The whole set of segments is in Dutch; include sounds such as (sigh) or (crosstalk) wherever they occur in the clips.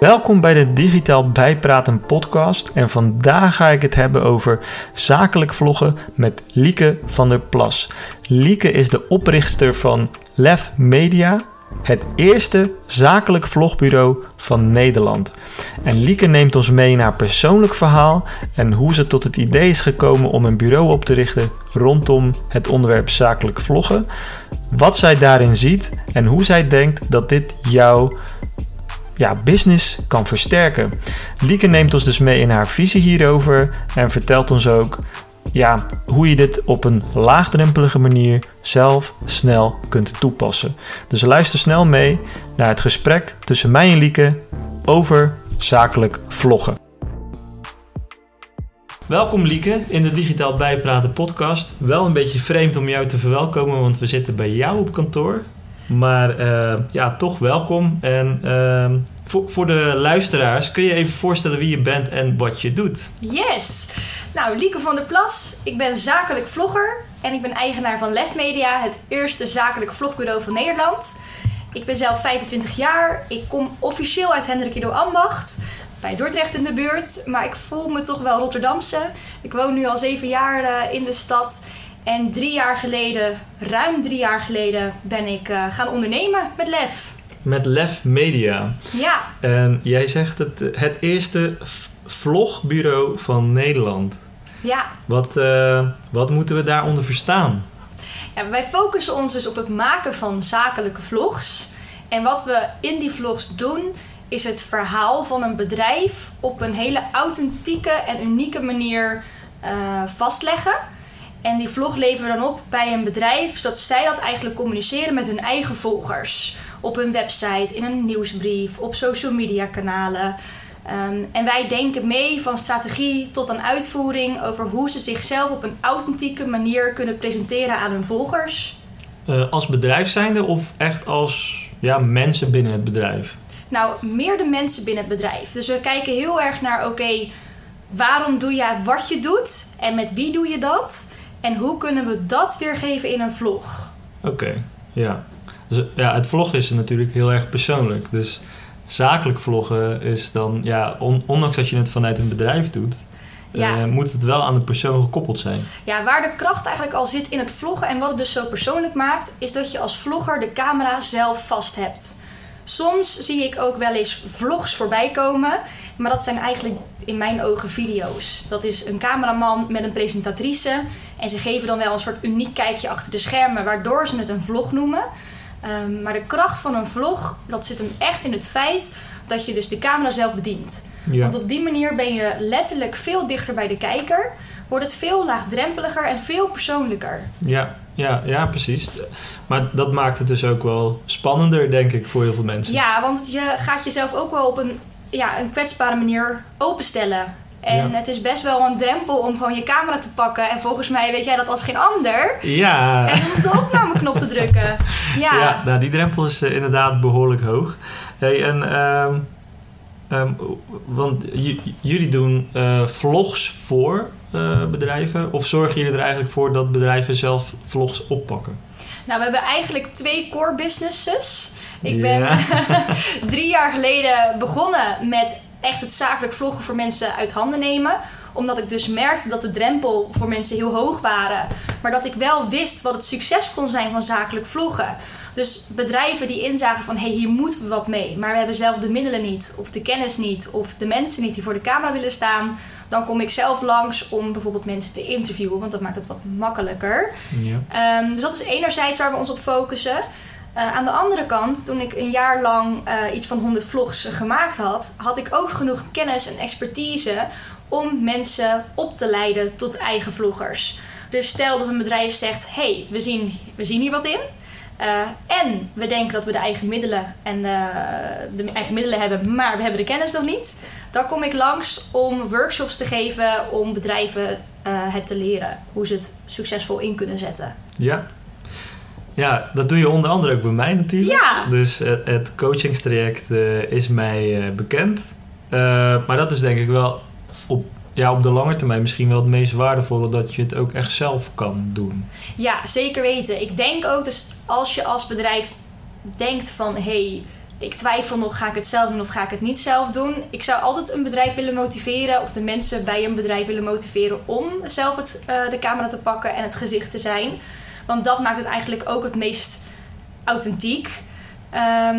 Welkom bij de Digitaal Bijpraten podcast en vandaag ga ik het hebben over zakelijk vloggen met Lieke van der Plas. Lieke is de oprichter van Lef Media, het eerste zakelijk vlogbureau van Nederland. En Lieke neemt ons mee naar persoonlijk verhaal en hoe ze tot het idee is gekomen om een bureau op te richten rondom het onderwerp zakelijk vloggen. Wat zij daarin ziet en hoe zij denkt dat dit jouw ja, business kan versterken. Lieke neemt ons dus mee in haar visie hierover en vertelt ons ook ja, hoe je dit op een laagdrempelige manier zelf snel kunt toepassen. Dus luister snel mee naar het gesprek tussen mij en Lieke over zakelijk vloggen. Welkom Lieke in de Digitaal Bijpraten podcast. Wel een beetje vreemd om jou te verwelkomen, want we zitten bij jou op kantoor. Maar uh, ja, toch welkom. En uh, voor, voor de luisteraars, kun je even voorstellen wie je bent en wat je doet? Yes! Nou, Lieke van der Plas. Ik ben zakelijk vlogger en ik ben eigenaar van Lef Media, het eerste zakelijk vlogbureau van Nederland. Ik ben zelf 25 jaar. Ik kom officieel uit Hendrik Ido Ambacht, bij Dordrecht in de buurt. Maar ik voel me toch wel Rotterdamse. Ik woon nu al zeven jaar uh, in de stad. En drie jaar geleden, ruim drie jaar geleden, ben ik uh, gaan ondernemen met Lef. Met Lef Media. Ja. En jij zegt het, het eerste vlogbureau van Nederland. Ja. Wat, uh, wat moeten we daaronder verstaan? Ja, wij focussen ons dus op het maken van zakelijke vlogs. En wat we in die vlogs doen, is het verhaal van een bedrijf op een hele authentieke en unieke manier uh, vastleggen. En die vlog leveren we dan op bij een bedrijf, zodat zij dat eigenlijk communiceren met hun eigen volgers. Op hun website, in een nieuwsbrief, op social media kanalen. Um, en wij denken mee van strategie tot aan uitvoering over hoe ze zichzelf op een authentieke manier kunnen presenteren aan hun volgers. Uh, als bedrijf zijnde of echt als ja, mensen binnen het bedrijf? Nou, meer de mensen binnen het bedrijf. Dus we kijken heel erg naar, oké, okay, waarom doe jij wat je doet en met wie doe je dat? En hoe kunnen we dat weergeven in een vlog? Oké, okay, ja. Dus ja, het vlog is natuurlijk heel erg persoonlijk. Dus zakelijk vloggen is dan, ja, on, ondanks dat je het vanuit een bedrijf doet, ja. uh, moet het wel aan de persoon gekoppeld zijn. Ja, waar de kracht eigenlijk al zit in het vloggen en wat het dus zo persoonlijk maakt, is dat je als vlogger de camera zelf vast hebt. Soms zie ik ook wel eens vlogs voorbij komen, maar dat zijn eigenlijk in mijn ogen video's. Dat is een cameraman met een presentatrice en ze geven dan wel een soort uniek kijkje achter de schermen, waardoor ze het een vlog noemen. Um, maar de kracht van een vlog, dat zit hem echt in het feit dat je dus de camera zelf bedient. Ja. Want op die manier ben je letterlijk veel dichter bij de kijker. Wordt het veel laagdrempeliger en veel persoonlijker. Ja, ja, ja, precies. Maar dat maakt het dus ook wel spannender, denk ik, voor heel veel mensen. Ja, want je gaat jezelf ook wel op een, ja, een kwetsbare manier openstellen. En ja. het is best wel een drempel om gewoon je camera te pakken. En volgens mij weet jij dat als geen ander. Ja. En op de opnameknop te drukken. (laughs) Ja, ja nou, die drempel is uh, inderdaad behoorlijk hoog. Hey, en, um, um, want jullie doen uh, vlogs voor uh, bedrijven? Of zorgen jullie er eigenlijk voor dat bedrijven zelf vlogs oppakken? Nou, we hebben eigenlijk twee core businesses. Ik ben ja. (laughs) drie jaar geleden begonnen met echt het zakelijk vloggen voor mensen uit handen nemen. Omdat ik dus merkte dat de drempel voor mensen heel hoog waren. Maar dat ik wel wist wat het succes kon zijn van zakelijk vloggen. Dus bedrijven die inzagen van hé, hey, hier moeten we wat mee. Maar we hebben zelf de middelen niet, of de kennis niet, of de mensen niet die voor de camera willen staan. Dan kom ik zelf langs om bijvoorbeeld mensen te interviewen, want dat maakt het wat makkelijker. Ja. Um, dus dat is enerzijds waar we ons op focussen. Uh, aan de andere kant, toen ik een jaar lang uh, iets van 100 vlogs gemaakt had, had ik ook genoeg kennis en expertise om mensen op te leiden tot eigen vloggers. Dus stel dat een bedrijf zegt: hey, we zien, we zien hier wat in. Uh, en we denken dat we de eigen middelen en de eigen middelen hebben, maar we hebben de kennis nog niet. Dan kom ik langs om workshops te geven om bedrijven het te leren hoe ze het succesvol in kunnen zetten. Ja, ja, dat doe je onder andere ook bij mij natuurlijk. Ja. Dus het, het coachingstraject is mij bekend. Maar dat is denk ik wel ja, op de lange termijn misschien wel het meest waardevolle dat je het ook echt zelf kan doen. Ja, zeker weten. Ik denk ook dus als je als bedrijf denkt van hé, hey, ik twijfel nog, ga ik het zelf doen of ga ik het niet zelf doen? Ik zou altijd een bedrijf willen motiveren of de mensen bij een bedrijf willen motiveren om zelf het, eh, de camera te pakken en het gezicht te zijn. Want dat maakt het eigenlijk ook het meest authentiek. Ehm,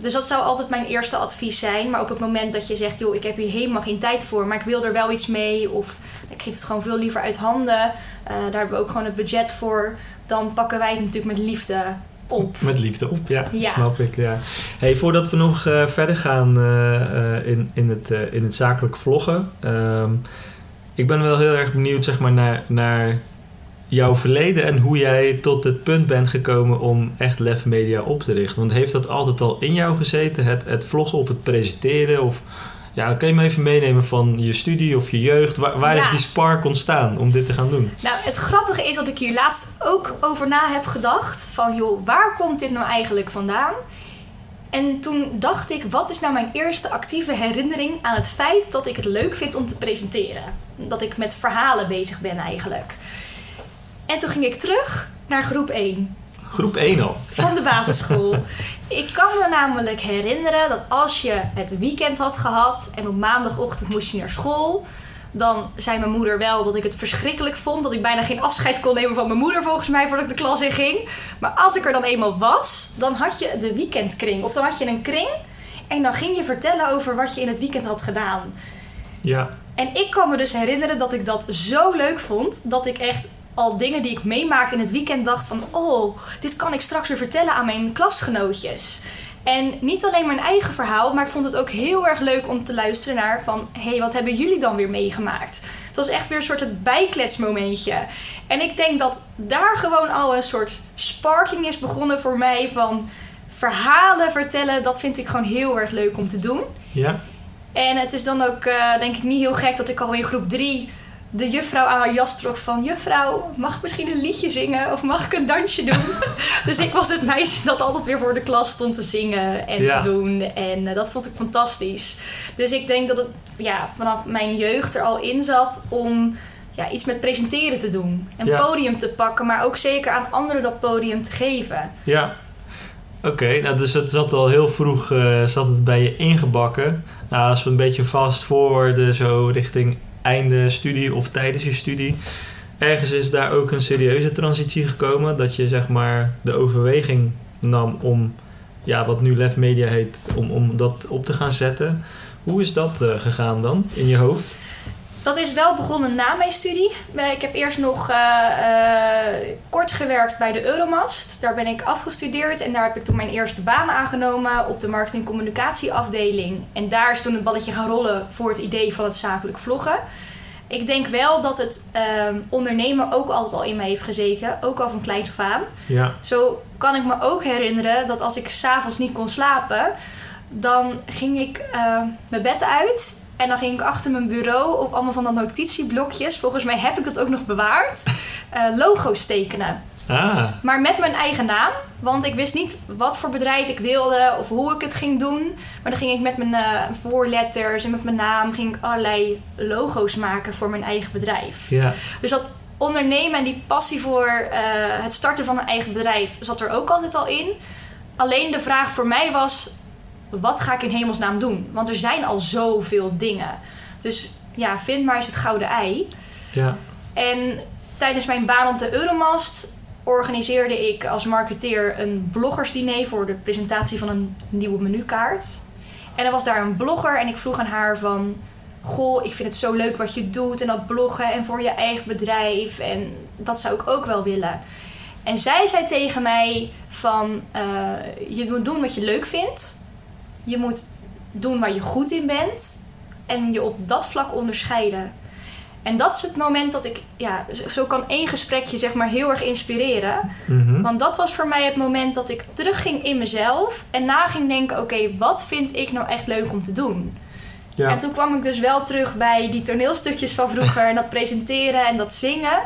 dus dat zou altijd mijn eerste advies zijn. Maar op het moment dat je zegt, joh, ik heb hier helemaal geen tijd voor, maar ik wil er wel iets mee, of ik geef het gewoon veel liever uit handen, uh, daar hebben we ook gewoon het budget voor, dan pakken wij het natuurlijk met liefde op. Met liefde op, ja, snap ik. Ja. Hey, voordat we nog uh, verder gaan uh, in, in, het, in het zakelijk vloggen, um, ik ben wel heel erg benieuwd zeg maar, naar, naar jouw verleden en hoe jij tot het punt bent gekomen om echt Lef Media op te richten. Want heeft dat altijd al in jou gezeten, het, het vloggen of het presenteren? Of ja, kan je me even meenemen van je studie of je jeugd? Waar, waar is die spark ontstaan om dit te gaan doen? Nou, het grappige is dat ik hier laatst ook over na heb gedacht. Van joh, waar komt dit nou eigenlijk vandaan? En toen dacht ik, wat is nou mijn eerste actieve herinnering aan het feit dat ik het leuk vind om te presenteren? Dat ik met verhalen bezig ben eigenlijk. En toen ging ik terug naar groep 1. Groep 1 al? Van de basisschool. (laughs) ik kan me namelijk herinneren dat als je het weekend had gehad en op maandagochtend moest je naar school, dan zei mijn moeder wel dat ik het verschrikkelijk vond. Dat ik bijna geen afscheid kon nemen van mijn moeder volgens mij voordat ik de klas in ging. Maar als ik er dan eenmaal was, dan had je de weekendkring. Of dan had je een kring en dan ging je vertellen over wat je in het weekend had gedaan. Ja. En ik kan me dus herinneren dat ik dat zo leuk vond dat ik echt al dingen die ik meemaakte in het weekend dacht van... oh, dit kan ik straks weer vertellen aan mijn klasgenootjes. En niet alleen mijn eigen verhaal, maar ik vond het ook heel erg leuk om te luisteren naar van... hé, hey, wat hebben jullie dan weer meegemaakt? Het was echt weer een soort het bijkletsmomentje. En ik denk dat daar gewoon al een soort sparking is begonnen voor mij van... verhalen vertellen, dat vind ik gewoon heel erg leuk om te doen. Ja. En het is dan ook, uh, denk ik, niet heel gek dat ik al in groep 3 de juffrouw aan haar jas trok van... Juffrouw, mag ik misschien een liedje zingen? Of mag ik een dansje doen? (laughs) dus ik was het meisje dat altijd weer voor de klas stond te zingen en te doen. En uh, dat vond ik fantastisch. Dus ik denk dat het ja, vanaf mijn jeugd er al in zat om ja, iets met presenteren te doen. Een ja. podium te pakken, maar ook zeker aan anderen dat podium te geven. Ja, Oké, nou dus het zat al heel vroeg uh, zat het bij je ingebakken. Nou, als we een beetje vast voorwoorden, zo richting einde studie of tijdens je studie. Ergens is daar ook een serieuze transitie gekomen. Dat je zeg maar de overweging nam om ja, wat nu Lef Media heet, om, om dat op te gaan zetten. Hoe is dat uh, gegaan dan in je hoofd? Dat is wel begonnen na mijn studie. Ik heb eerst nog uh, uh, kort gewerkt bij de Euromast. Daar ben ik afgestudeerd en daar heb ik toen mijn eerste baan aangenomen op de marketing communicatieafdeling. En daar is toen het balletje gaan rollen voor het idee van het zakelijk vloggen. Ik denk wel dat het uh, ondernemen ook altijd al in mij heeft gezeten, ook al van kleins af aan. Ja. Zo kan ik me ook herinneren dat als ik s'avonds niet kon slapen, dan ging ik mijn bed uit en dan ging ik achter mijn bureau op allemaal van dat notitieblokjes. Volgens mij heb ik dat ook nog bewaard. Uh, logo's tekenen. Ah. Maar met mijn eigen naam. Want ik wist niet wat voor bedrijf ik wilde of hoe ik het ging doen. Maar dan ging ik met mijn uh, voorletters en met mijn naam ging ik allerlei logo's maken voor mijn eigen bedrijf. Ja. Dus dat ondernemen en die passie voor uh, het starten van een eigen bedrijf zat er ook altijd al in. Alleen de vraag voor mij was: wat ga ik in hemelsnaam doen? Want er zijn al zoveel dingen. Dus ja, vind maar eens het gouden ei. Ja. En tijdens mijn baan op de Euromast organiseerde ik als marketeer een bloggersdiner voor de presentatie van een nieuwe menukaart. En er was daar een blogger en ik vroeg aan haar van... Goh, ik vind het zo leuk wat je doet en dat bloggen en voor je eigen bedrijf. En dat zou ik ook wel willen. En zij zei tegen mij van... Uh, je moet doen wat je leuk vindt. Je moet doen waar je goed in bent en je op dat vlak onderscheiden. En dat is het moment dat ik, ja, zo kan één gesprekje zeg maar heel erg inspireren. Mhm. Want dat was voor mij het moment dat ik terugging in mezelf en na ging denken: oké, wat vind ik nou echt leuk om te doen? Ja. En toen kwam ik dus wel terug bij die toneelstukjes van vroeger en dat presenteren en dat zingen.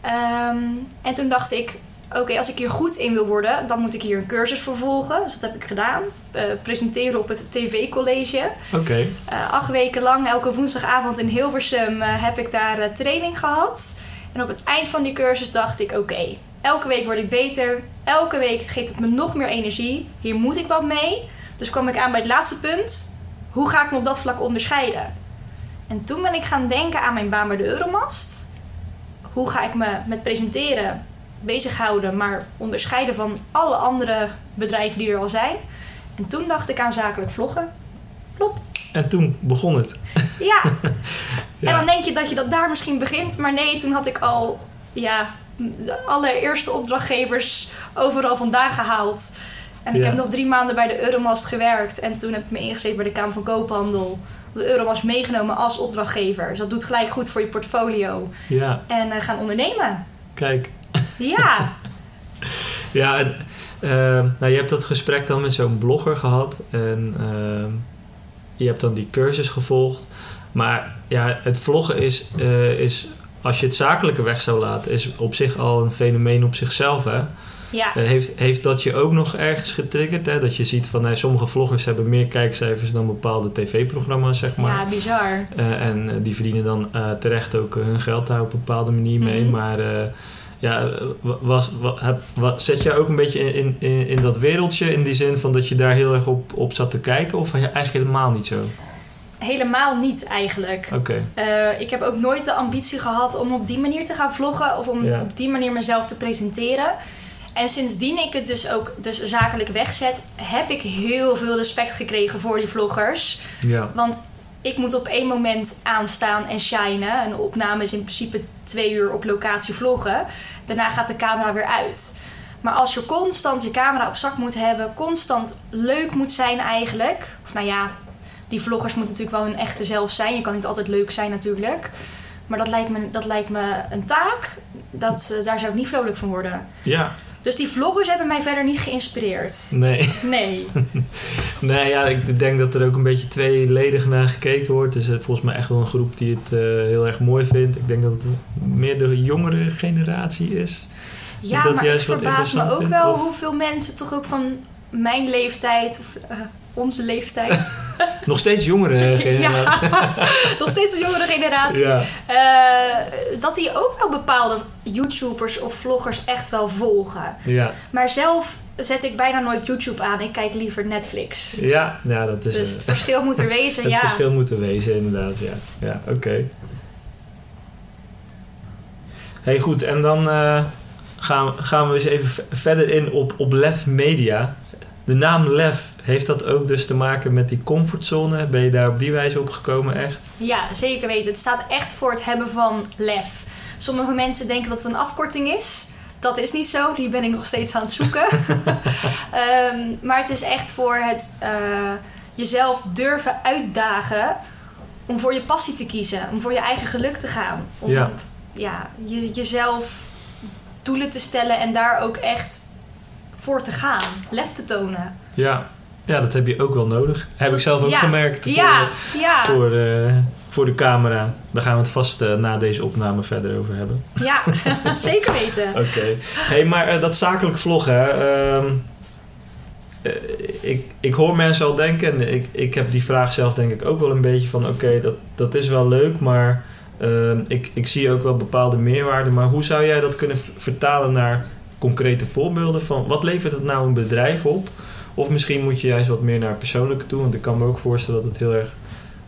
Ehm, en toen dacht ik: oké, als ik hier goed in wil worden, dan moet ik hier een cursus voor volgen. Dus dat heb ik gedaan. Uh, presenteren op het TV-college. Oké. Uh, acht weken lang, elke woensdagavond in Hilversum, uh, heb ik daar training gehad. En op het eind van die cursus dacht ik, oké, elke week word ik beter. Elke week geeft het me nog meer energie. Hier moet ik wat mee. Dus kwam ik aan bij het laatste punt. Hoe ga ik me op dat vlak onderscheiden? En toen ben ik gaan denken aan mijn baan bij de Euromast. Hoe ga ik me met presenteren bezighouden, maar onderscheiden van alle andere bedrijven die er al zijn? En toen dacht ik aan zakelijk vloggen. Plop. En toen begon het. Ja. (laughs) Ja. En dan denk je dat je dat daar misschien begint. Maar nee, toen had ik al ja, de allereerste opdrachtgevers overal vandaan gehaald. En ik Ja. heb nog drie maanden bij de Euromast gewerkt. En toen heb ik me ingeschreven bij de Kamer van Koophandel. De Euromast meegenomen als opdrachtgever. Dus dat doet gelijk goed voor je portfolio. Ja, En eh, gaan ondernemen. kijk. Ja, (laughs) Ja, en, ehm, nou, je hebt dat gesprek dan met zo'n blogger gehad. En ehm, je hebt dan die cursus gevolgd. Maar ja, het vloggen is, eh, is, als je het zakelijke weg zou laten, is op zich al een fenomeen op zichzelf. Hè? ja. Eh, heeft, heeft dat je ook nog ergens getriggerd? Hè? Dat je ziet van nee, sommige vloggers hebben meer kijkcijfers dan bepaalde tv-programma's, zeg maar. ja bizar. Eh, en die verdienen dan terecht ook hun geld daar op een bepaalde manier mee. Mhm. Maar ja, eh, wa- was, wa- heb, wa- zet jij ook een beetje in, in, in dat wereldje in die zin van dat je daar heel erg op, op zat te kijken? Of eigenlijk helemaal niet zo? Helemaal niet eigenlijk. Oké, Eh, ik heb ook nooit de ambitie gehad om op die manier te gaan vloggen of om Ja. op die manier mezelf te presenteren. En sindsdien ik het dus ook dus zakelijk wegzet, heb ik heel veel respect gekregen voor die vloggers. ja. Want ik moet op één moment aanstaan en shinen. Een opname is in principe twee uur op locatie vloggen. Daarna gaat de camera weer uit. Maar als je constant je camera op zak moet hebben, constant leuk moet zijn eigenlijk. Of nou ja, die vloggers moeten natuurlijk wel hun echte zelf zijn. Je kan niet altijd leuk zijn natuurlijk. Maar dat lijkt me, dat lijkt me een taak. Dat, eh, daar zou ik niet vrolijk van worden. Ja, Dus die vloggers hebben mij verder niet geïnspireerd. nee. Nee. (laughs) nee, ja, ik denk dat er ook een beetje tweeledig naar gekeken wordt. Het is eh, volgens mij echt wel een groep die het eh, heel erg mooi vindt. Ik denk dat het meer de jongere generatie is. Ja, maar ik verbaas me ook vindt, wel of- hoeveel mensen toch ook van mijn leeftijd of eh, onze leeftijd, (laughs) Nog steeds jongere generatie. ja, (laughs) nog steeds een jongere generatie, Ja. eh, dat die ook wel bepaalde YouTubers of vloggers echt wel volgen. Ja. Maar zelf zet ik bijna nooit YouTube aan. Ik kijk liever Netflix. Ja, ja, dat is Dus eh, het verschil moet er wezen, (laughs) het ja. verschil moet er wezen, inderdaad. Ja, ja oké. hey, goed. En dan eh, gaan, gaan we eens even verder in op, op Lef Media. De naam Lef, heeft dat ook dus te maken met die comfortzone? Ben je daar op die wijze op gekomen, echt? Ja, zeker weten. Het staat echt voor het hebben van lef. Sommige mensen denken dat het een afkorting is. Dat is niet zo, die ben ik nog steeds aan het zoeken. (laughs) Ehm, maar het is echt voor het eh, jezelf durven uitdagen om voor je passie te kiezen, om voor je eigen geluk te gaan. Om Ja. ja, je, jezelf doelen te stellen en daar ook echt voor te gaan. Lef te tonen. Ja. ja, dat heb je ook wel nodig. Heb ik zelf ook ja. gemerkt. voor- Ja, ja, Voor, eh, voor de camera. Daar gaan we het vast eh, na deze opname verder over hebben. ja, (laughs) zeker weten. (laughs) Oké. Hey, maar eh, dat zakelijk vloggen, hè, eh, ik, ik hoor mensen al denken, en ik, ik heb die vraag zelf denk ik ook wel een beetje van, oké, dat, dat is wel leuk, maar ehm, ik, ik zie ook wel bepaalde meerwaarden. Maar hoe zou jij dat kunnen vertalen naar concrete voorbeelden van, wat levert het nou een bedrijf op? Of misschien moet je juist wat meer naar persoonlijke toe, want ik kan me ook voorstellen dat het heel erg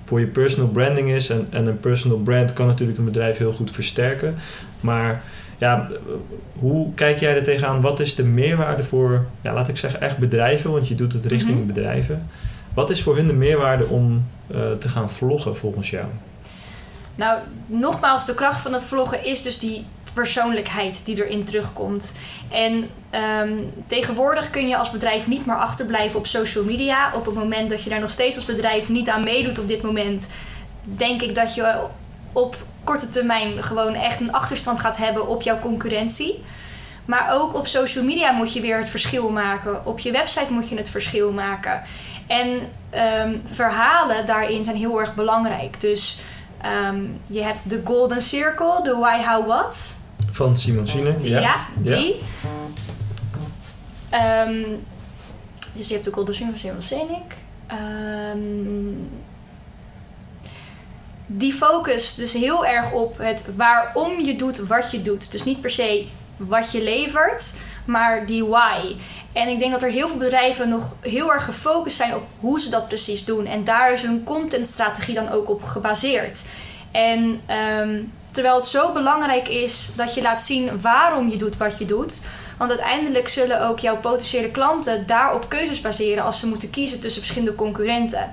voor je personal branding is. En, en een personal brand kan natuurlijk een bedrijf heel goed versterken. Maar ja, hoe kijk jij er tegenaan? Wat is de meerwaarde voor, ja, laat ik zeggen, echt bedrijven? Want je doet het richting Mhm. bedrijven. Wat is voor hun de meerwaarde om eh, te gaan vloggen volgens jou? Nou, nogmaals, de kracht van het vloggen is dus die persoonlijkheid die erin terugkomt. En ehm, tegenwoordig kun je als bedrijf niet meer achterblijven op social media. Op het moment dat je daar nog steeds als bedrijf niet aan meedoet op dit moment, denk ik dat je op korte termijn gewoon echt een achterstand gaat hebben op jouw concurrentie. Maar ook op social media moet je weer het verschil maken. Op je website moet je het verschil maken. En ehm, verhalen daarin zijn heel erg belangrijk. Dus ehm, je hebt de Golden Circle, de Why, How, What. Van Simon Sinek? Ja, die. Ehm, dus je hebt de Circle van Simon Sinek. Ehm, die focus dus heel erg op het waarom je doet wat je doet. Dus niet per se wat je levert, maar die why. En ik denk dat er heel veel bedrijven nog heel erg gefocust zijn op hoe ze dat precies doen. En daar is hun contentstrategie dan ook op gebaseerd. En ehm, terwijl het zo belangrijk is dat je laat zien waarom je doet wat je doet. Want uiteindelijk zullen ook jouw potentiële klanten daarop keuzes baseren als ze moeten kiezen tussen verschillende concurrenten.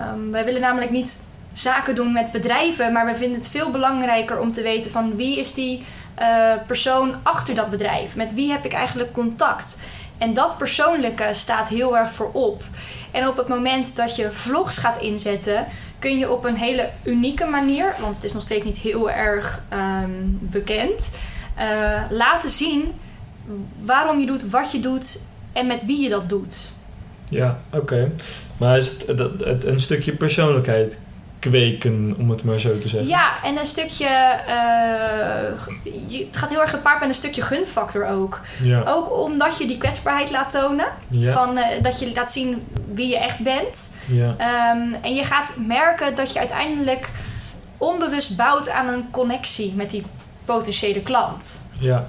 Um, wij willen namelijk niet zaken doen met bedrijven, maar we vinden het veel belangrijker om te weten van wie is die uh, persoon achter dat bedrijf? Met wie heb ik eigenlijk contact? En dat persoonlijke staat heel erg voorop. En op het moment dat je vlogs gaat inzetten, kun je op een hele unieke manier, want het is nog steeds niet heel erg um, bekend, uh, laten zien waarom je doet wat je doet en met wie je dat doet. Ja, oké. Maar is het, het, een stukje persoonlijkheid kweken, om het maar zo te zeggen. Ja, en een stukje. Uh, het gaat heel erg gepaard met een stukje gunfactor ook. Ja. Ook omdat je die kwetsbaarheid laat tonen. Ja. Van, uh, dat je laat zien wie je echt bent. Ja. Um, en je gaat merken dat je uiteindelijk onbewust bouwt aan een connectie met die potentiële klant. Ja.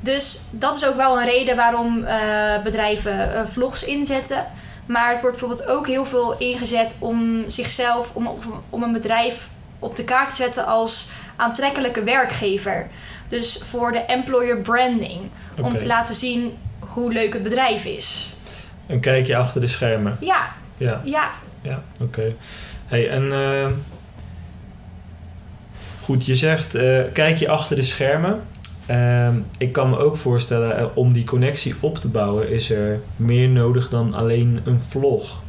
Dus dat is ook wel een reden waarom uh, bedrijven vlogs inzetten. Maar het wordt bijvoorbeeld ook heel veel ingezet om zichzelf, om, om een bedrijf op de kaart te zetten als aantrekkelijke werkgever. Dus voor de employer branding. Om te laten zien hoe leuk het bedrijf is. Een kijkje achter de schermen. Ja. Ja. Ja. Ja, oké. Hey, en uh, goed, je zegt uh, kijk je achter de schermen. Ehm, ik kan me ook voorstellen, eh, om die connectie op te bouwen, is er meer nodig dan alleen een vlog.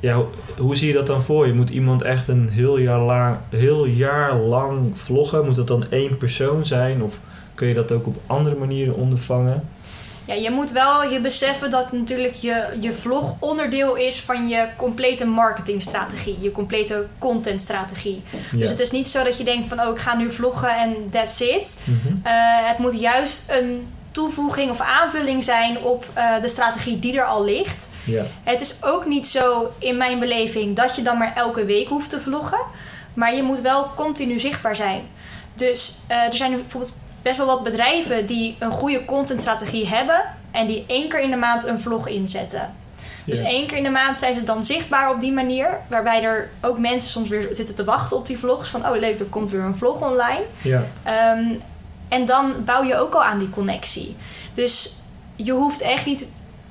Ja, hoe zie je dat dan voor je? Moet iemand echt een heel jaar lang, heel jaar lang vloggen? Moet dat dan één persoon zijn? Of kun je dat ook op andere manieren ondervangen? Ja, je moet wel je beseffen dat natuurlijk je, je vlog onderdeel is van je complete marketingstrategie, je complete contentstrategie. Dus het is niet zo dat je denkt van oh ik ga nu vloggen en that's it. Mhm. Eh, het moet juist een toevoeging of aanvulling zijn op uh, de strategie die er al ligt. Ja. Het is ook niet zo in mijn beleving dat je dan maar elke week hoeft te vloggen. Maar je moet wel continu zichtbaar zijn. Dus uh, er zijn bijvoorbeeld best wel wat bedrijven die een goede contentstrategie hebben en die één keer in de maand een vlog inzetten. Dus één keer in de maand zijn ze dan zichtbaar op die manier. Waarbij er ook mensen soms weer zitten te wachten op die vlogs. Van oh leuk, er komt weer een vlog online. Ja. Um, en dan bouw je ook al aan die connectie. Dus je hoeft echt niet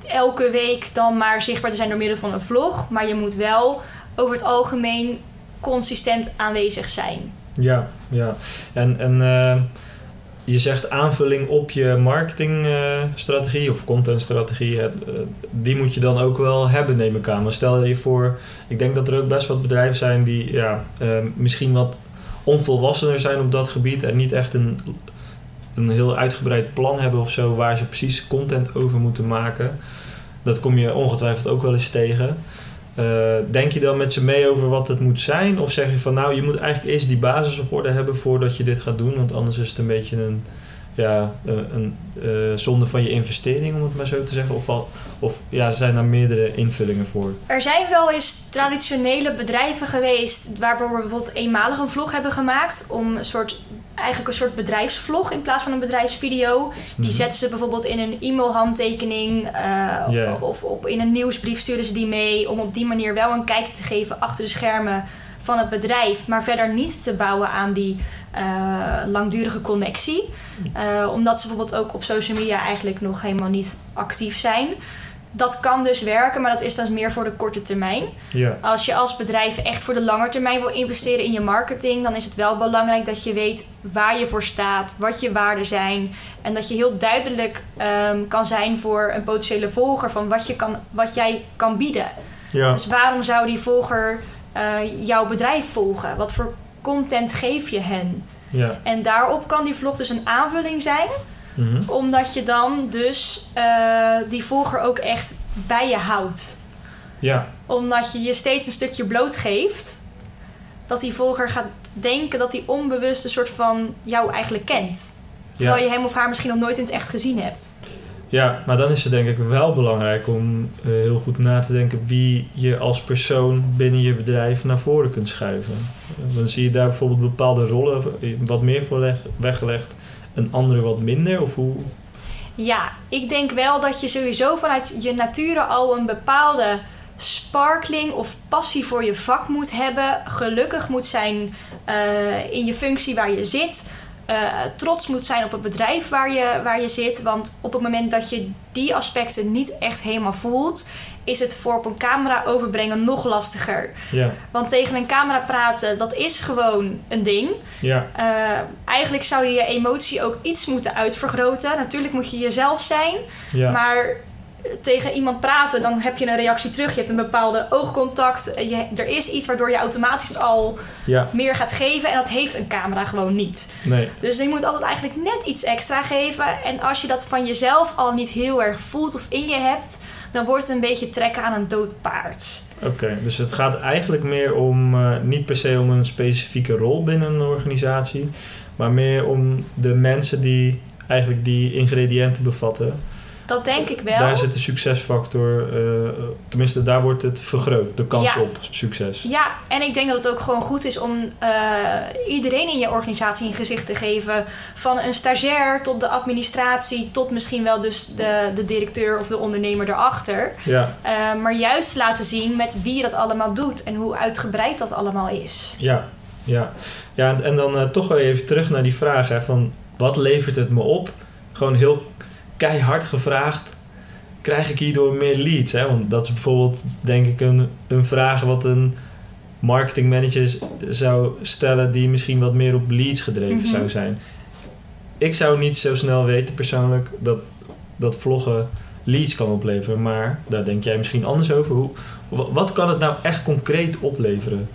elke week dan maar zichtbaar te zijn door middel van een vlog. Maar je moet wel over het algemeen consistent aanwezig zijn. Ja, ja. En, en uh je zegt aanvulling op je marketingstrategie of contentstrategie. Die moet je dan ook wel hebben, neem ik aan. Maar stel je voor, ik denk dat er ook best wat bedrijven zijn die ja, uh, misschien wat onvolwassener zijn op dat gebied en niet echt een, een heel uitgebreid plan hebben of zo waar ze precies content over moeten maken. Dat kom je ongetwijfeld ook wel eens tegen. Uh, denk je dan met ze mee over wat het moet zijn? Of zeg je van nou, je moet eigenlijk eerst die basis op orde hebben voordat je dit gaat doen? Want anders is het een beetje een, ja, een, een uh, zonde van je investering, om het maar zo te zeggen. Of, of ja, zijn daar meerdere invullingen voor? Er zijn wel eens traditionele bedrijven geweest waarvoor we bijvoorbeeld eenmalig een vlog hebben gemaakt om een soort eigenlijk een soort bedrijfsvlog in plaats van een bedrijfsvideo. Die mhm. zetten ze bijvoorbeeld in een e-mailhandtekening uh, of op, in een nieuwsbrief sturen ze die mee om op die manier wel een kijkje te geven achter de schermen van het bedrijf, maar verder niet te bouwen aan die uh, langdurige connectie. Uh, omdat ze bijvoorbeeld ook op social media eigenlijk nog helemaal niet actief zijn dat kan dus werken, maar dat is dan meer voor de korte termijn. Ja. Als je als bedrijf echt voor de lange termijn wil investeren in je marketing, dan is het wel belangrijk dat je weet waar je voor staat, wat je waarden zijn. En dat je heel duidelijk um, kan zijn voor een potentiële volger van wat, je kan, wat jij kan bieden. Ja. Dus waarom zou die volger uh, jouw bedrijf volgen? Wat voor content geef je hen? Ja. En daarop kan die vlog dus een aanvulling zijn Mhm. Omdat je dan dus uh, die volger ook echt bij je houdt. Ja. Omdat je je steeds een stukje blootgeeft. Dat die volger gaat denken dat hij onbewust een soort van jou eigenlijk kent. Terwijl je hem of haar misschien nog nooit in het echt gezien hebt. Ja, maar dan is het denk ik wel belangrijk om uh, heel goed na te denken wie je als persoon binnen je bedrijf naar voren kunt schuiven. Dan zie je daar bijvoorbeeld bepaalde rollen wat meer voor leg, weggelegd een andere wat minder? Of hoe? Ja, ik denk wel dat je sowieso vanuit je nature al een bepaalde sparkling of passie voor je vak moet hebben. Gelukkig moet zijn uh, in je functie waar je zit. Uh, trots moet zijn op het bedrijf waar je, waar je zit. Want op het moment dat je die aspecten niet echt helemaal voelt, is het voor op een camera overbrengen nog lastiger. Ja. Want tegen een camera praten, dat is gewoon een ding. Ja. Uh, eigenlijk zou je je emotie ook iets moeten uitvergroten. Natuurlijk moet je jezelf zijn, Ja. maar tegen iemand praten, dan heb je een reactie terug. Je hebt een bepaalde oogcontact. Je, er is iets waardoor je automatisch al Ja. meer gaat geven. En dat heeft een camera gewoon niet. Nee. Dus je moet altijd eigenlijk net iets extra geven. En als je dat van jezelf al niet heel erg voelt of in je hebt, dan wordt het een beetje trekken aan een dood paard. Oké, dus het gaat eigenlijk meer om, eh, niet per se om een specifieke rol binnen een organisatie, maar meer om de mensen die eigenlijk die ingrediënten bevatten. Dat denk ik wel. Daar zit de succesfactor, eh, tenminste daar wordt het vergroot, de kans Ja. op succes. Ja, en ik denk dat het ook gewoon goed is om eh, iedereen in je organisatie een gezicht te geven. Van een stagiair tot de administratie, tot misschien wel dus de, de directeur of de ondernemer erachter. Ja, Eh, maar juist laten zien met wie je dat allemaal doet en hoe uitgebreid dat allemaal is. ja, ja. ja en, dan toch wel even terug naar die vraag hè, van wat levert het me op? Gewoon heel keihard gevraagd. Krijg ik hierdoor meer leads? Hè? Want dat is bijvoorbeeld, denk ik, een, een vraag wat een marketingmanager z- zou stellen die misschien wat meer op leads gedreven Mhm. zou zijn. Ik zou niet zo snel weten persoonlijk dat, dat vloggen leads kan opleveren, maar daar denk jij misschien anders over. Hoe, wa- wat kan het nou echt concreet opleveren?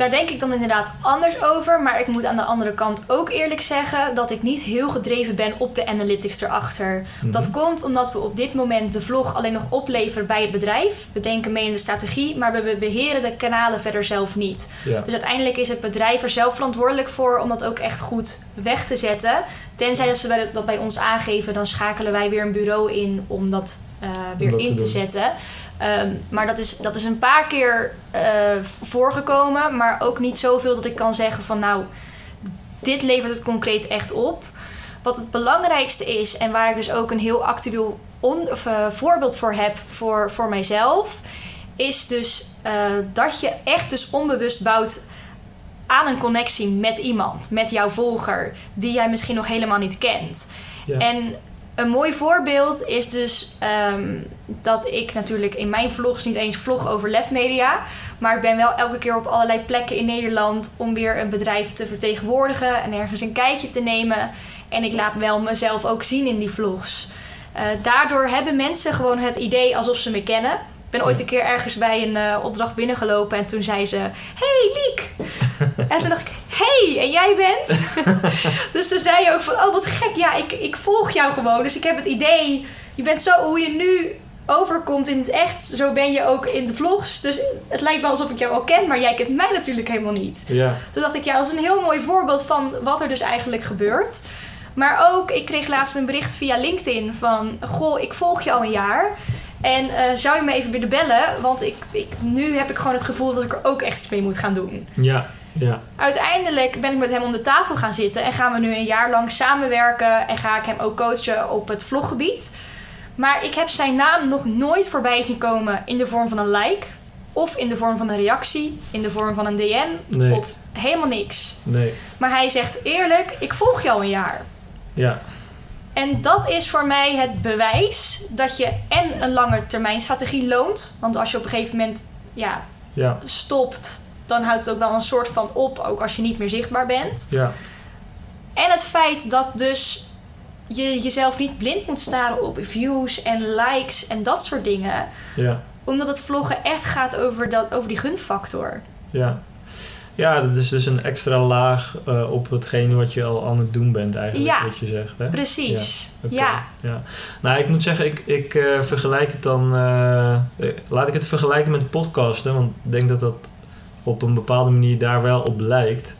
Daar denk ik dan inderdaad anders over. Maar ik moet aan de andere kant ook eerlijk zeggen dat ik niet heel gedreven ben op de analytics erachter. Mhm. Dat komt omdat we op dit moment de vlog alleen nog opleveren bij het bedrijf. We denken mee in de strategie, maar we beheren de kanalen verder zelf niet. Ja. Dus uiteindelijk is het bedrijf er zelf verantwoordelijk voor om dat ook echt goed weg te zetten. Tenzij dat ze dat bij ons aangeven, dan schakelen wij weer een bureau in om dat eh, weer dat in te zetten. Ehm, maar dat is, dat is een paar keer eh, voorgekomen, maar ook niet zoveel dat ik kan zeggen van nou, dit levert het concreet echt op. Wat het belangrijkste is en waar ik dus ook een heel actueel on, of, eh, voorbeeld voor heb voor, voor mijzelf, is dus eh, dat je echt dus onbewust bouwt aan een connectie met iemand, met jouw volger, die jij misschien nog helemaal niet kent. Ja. En een mooi voorbeeld is dus ehm, dat ik natuurlijk in mijn vlogs niet eens vlog over Lef Media. Maar ik ben wel elke keer op allerlei plekken in Nederland om weer een bedrijf te vertegenwoordigen en ergens een kijkje te nemen. En ik laat wel mezelf ook zien in die vlogs. Eh, daardoor hebben mensen gewoon het idee alsof ze me kennen. Ik ben ooit een keer ergens bij een eh, opdracht binnengelopen en toen zei ze: Hey Liek! (laughs) en toen dacht ik: Hey, en jij bent? (laughs) dus ze zei ook van: Oh, wat gek, ja, ik, ik volg jou gewoon. Dus ik heb het idee, je bent zo hoe je nu overkomt in het echt, zo ben je ook in de vlogs. Dus het lijkt wel alsof ik jou al ken, maar jij kent mij natuurlijk helemaal niet. Ja, Toen dacht ik, ja, dat is een heel mooi voorbeeld van wat er dus eigenlijk gebeurt. Maar ook, ik kreeg laatst een bericht via LinkedIn van... Goh, ik volg je al een jaar. En eh, zou je me even willen bellen? Want ik, ik, nu heb ik gewoon het gevoel dat ik er ook echt iets mee moet gaan doen. ja, ja. Uiteindelijk ben ik met hem om de tafel gaan zitten. En gaan we nu een jaar lang samenwerken. En ga ik hem ook coachen op het vloggebied. Maar ik heb zijn naam nog nooit voorbij zien komen in de vorm van een like. Of in de vorm van een reactie. In de vorm van een DM. Nee. Of helemaal niks. Nee, Maar hij zegt eerlijk, ik volg al een jaar. ja, En dat is voor mij het bewijs dat je en een lange termijn strategie loont. Want als je op een gegeven moment ja, ja, stopt, dan houdt het ook wel een soort van op, ook als je niet meer zichtbaar bent. ja, En het feit dat dus je jezelf niet blind moet staren op views en likes en dat soort dingen. ja, Omdat het vloggen echt gaat over, dat, over die gunfactor. ja. Ja, dat is dus een extra laag eh, op hetgene wat je al aan het doen bent eigenlijk, Ja. wat je zegt. Hè? Precies. Oké, Ja. ja. Nou, ik moet zeggen, ik, ik eh, vergelijk het dan... eh, laat ik het vergelijken met podcasten, want ik denk dat dat op een bepaalde manier daar wel op lijkt.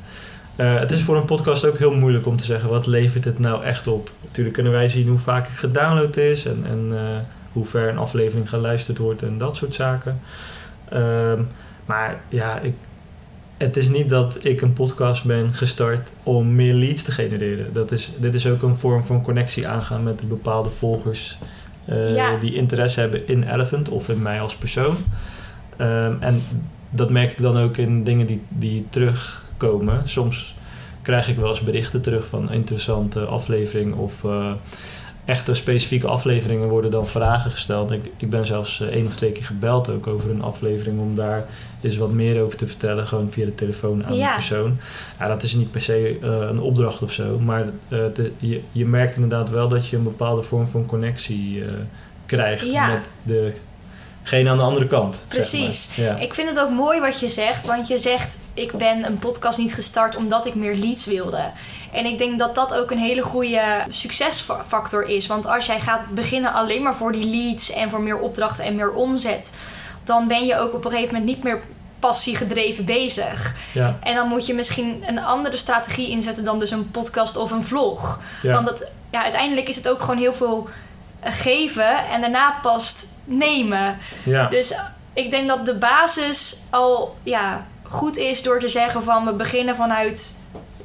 Eh, het is voor een podcast ook heel moeilijk om te zeggen, wat levert het nou echt op? Natuurlijk kunnen wij zien hoe vaak het gedownload is en, en eh, hoe ver een aflevering geluisterd wordt en dat soort zaken. Ehm, maar ja, ik, het is niet dat ik een podcast ben gestart om meer leads te genereren. Dat is, dit is ook een vorm van connectie aangaan met de bepaalde volgers eh, Ja. die interesse hebben in Elephant of in mij als persoon. Ehm, en dat merk ik dan ook in dingen die, die terugkomen. Soms krijg ik wel eens berichten terug van interessante aflevering of eh, echte specifieke afleveringen worden dan vragen gesteld. Ik, ik ben zelfs eh, één of twee keer gebeld ook over een aflevering om daar eens wat meer over te vertellen, gewoon via de telefoon aan Ja. de persoon. Ja, dat is niet per se eh, een opdracht of zo, maar je, je merkt inderdaad wel dat je een bepaalde vorm van connectie krijgt Ja. met degene aan de andere kant. zeg Precies. maar. Ja. Ik vind het ook mooi wat je zegt, want je zegt: Ik ben een podcast niet gestart omdat ik meer leads wilde. En ik denk dat dat ook een hele goede succesfactor is. Want als jij gaat beginnen alleen maar voor die leads en voor meer opdrachten en meer omzet, dan ben je ook op een gegeven moment niet meer passie gedreven bezig. Ja, En dan moet je misschien een andere strategie inzetten dan dus een podcast of een vlog. ja. Want dat, ja, uiteindelijk is het ook gewoon heel veel eh, geven en daarna past nemen. ja. Dus ik denk dat de basis al ja, goed is door te zeggen van we beginnen vanuit.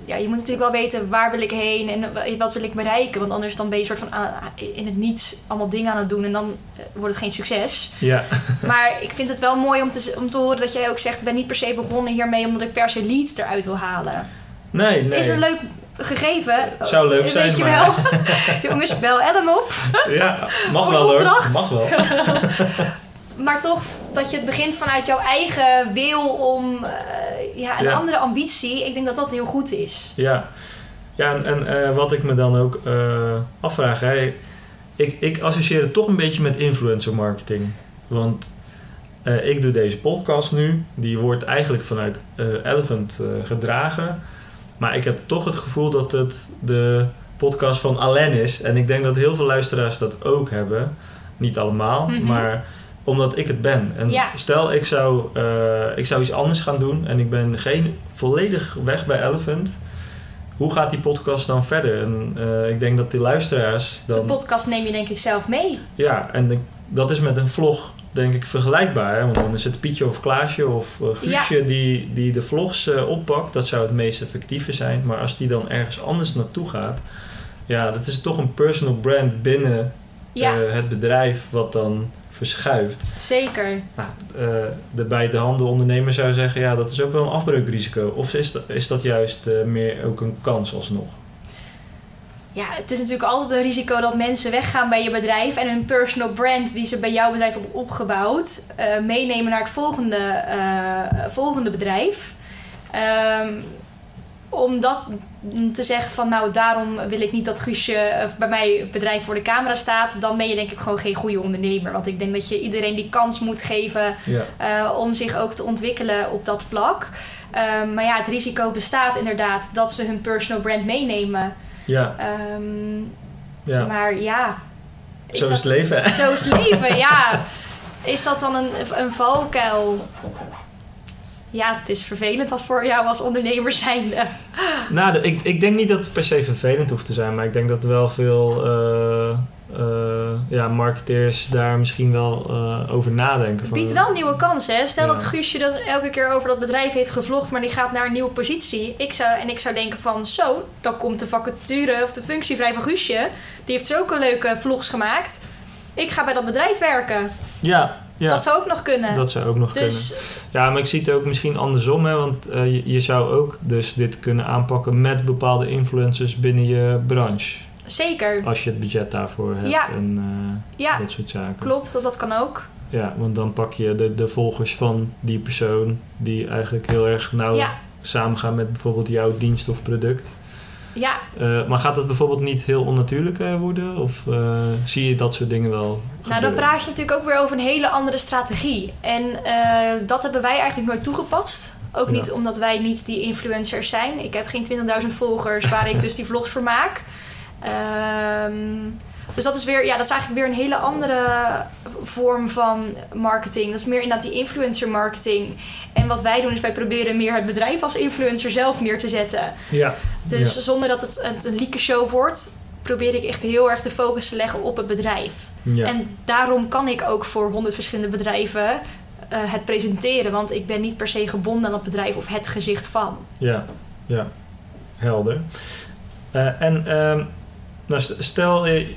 Ja, je moet natuurlijk wel weten waar wil ik heen en wat wil ik bereiken. Want anders dan ben je soort van aan- in het niets allemaal dingen aan het doen en dan eh, wordt het geen succes. ja. (laughs) Maar ik vind het wel mooi om te, om te horen dat jij ook zegt: ik ben niet per se begonnen hiermee omdat ik per se leads eruit wil halen. Nee, nee. Is een leuk gegeven. Zou leuk Weet zijn, je maar- wel. (laughs) Jongens, bel Ellen op. Ja, mag wel hoor. Mag wel. (laughs) Maar toch dat je het begint vanuit jouw eigen wil om eh, ja, een Ja. andere ambitie. Ik denk dat dat heel goed is. Ja, ja en, en eh, wat ik me dan ook eh, afvraag, hè, ik, ik associeer het toch een beetje met influencer marketing. Want ik doe deze podcast nu, die wordt eigenlijk vanuit Elephant gedragen. Maar ik heb toch het gevoel dat het de podcast van Alain is. En ik denk dat heel veel luisteraars dat ook hebben. Niet allemaal, Mhm. maar omdat ik het ben. En Ja. stel, ik zou, eh, ik zou iets anders gaan doen en ik ben geen volledig weg bij Elephant. Hoe gaat die podcast dan verder? En eh, ik denk dat die luisteraars De dan. podcast neem je denk ik zelf mee. Ja, en de- dat is met een vlog denk ik vergelijkbaar. Hè? Want dan is het Pietje of Klaasje of eh, Guusje die, die de vlogs eh, oppakt. Dat zou het meest effectieve zijn. Maar als die dan ergens anders naartoe gaat. Ja, dat is toch een personal brand binnen Ja, eh, het bedrijf wat dan verschuift. zeker. Nou, de bij de handen ondernemer zou zeggen, ja, dat is ook wel een afbreukrisico. Of is dat, is dat juist meer ook een kans alsnog? Ja, het is natuurlijk altijd een risico dat mensen weggaan bij je bedrijf en hun personal brand, die ze bij jouw bedrijf hebben opgebouwd, eh, meenemen naar het volgende, eh, volgende bedrijf. Ehm, om dat te zeggen van nou daarom wil ik niet dat Guusje eh, bij mij bedrijf voor de camera staat, dan ben je denk ik gewoon geen goede ondernemer. Want ik denk dat je iedereen die kans moet geven Ja, om zich ook te ontwikkelen op dat vlak. Ehm, maar ja, het risico bestaat inderdaad dat ze hun personal brand meenemen. Ja, Ehm, ja. Maar ja, is Zo is dat, het leven, hè? zo is het leven, ja. (laughs) Is dat dan een, een valkuil? Ja, het is vervelend als voor jou als ondernemer zijnde. Nou, ik, ik denk niet dat het per se vervelend hoeft te zijn, maar ik denk dat er wel veel eh, ja, marketeers daar misschien wel eh, over nadenken. Het biedt wel nieuwe kansen. Hè? Stel Ja. dat Guusje dat elke keer over dat bedrijf heeft gevlogd, maar die gaat naar een nieuwe positie. Ik zou, en ik zou denken van zo, dan komt de vacature of de functie vrij van Guusje. Die heeft zulke leuke vlogs gemaakt. Ik ga bij dat bedrijf werken. Ja, ja Dat zou ook nog kunnen. dat zou ook nog kunnen. dus Ja, maar ik zie het ook misschien andersom, hè, want eh, je, je zou ook dus dit kunnen aanpakken met bepaalde influencers binnen je branche. Zeker. Als je het budget daarvoor hebt Ja. en eh, Ja, dat soort zaken. klopt. Dat, dat kan ook. Ja, want dan pak je de, de volgers van die persoon die eigenlijk heel erg nauw Ja, samengaan met bijvoorbeeld jouw dienst of product. ja, Eh, maar gaat dat bijvoorbeeld niet heel onnatuurlijk eh, worden? Of zie je dat soort dingen wel? Nou, dan praat je natuurlijk ook weer over een hele andere strategie. En dat hebben wij eigenlijk nooit toegepast. Ook Ja. niet omdat wij niet die influencers zijn. Ik heb geen 20.000 volgers waar ik (laughs) dus die vlogs voor maak. Ehm, dus dat is, weer, ja, dat is eigenlijk weer een hele andere vorm van marketing. Dat is meer inderdaad die influencer marketing. En wat wij doen is wij proberen meer het bedrijf als influencer zelf neer te zetten. Ja, Dus Ja. zonder dat het, het een lieke show wordt, probeer ik echt heel erg de focus te leggen op het bedrijf. ja. En daarom kan ik ook voor honderd verschillende bedrijven eh, het presenteren. Want ik ben niet per se gebonden aan het bedrijf of het gezicht van. Ja, ja. Helder. Eh, en ehm, nou, st- stel eh,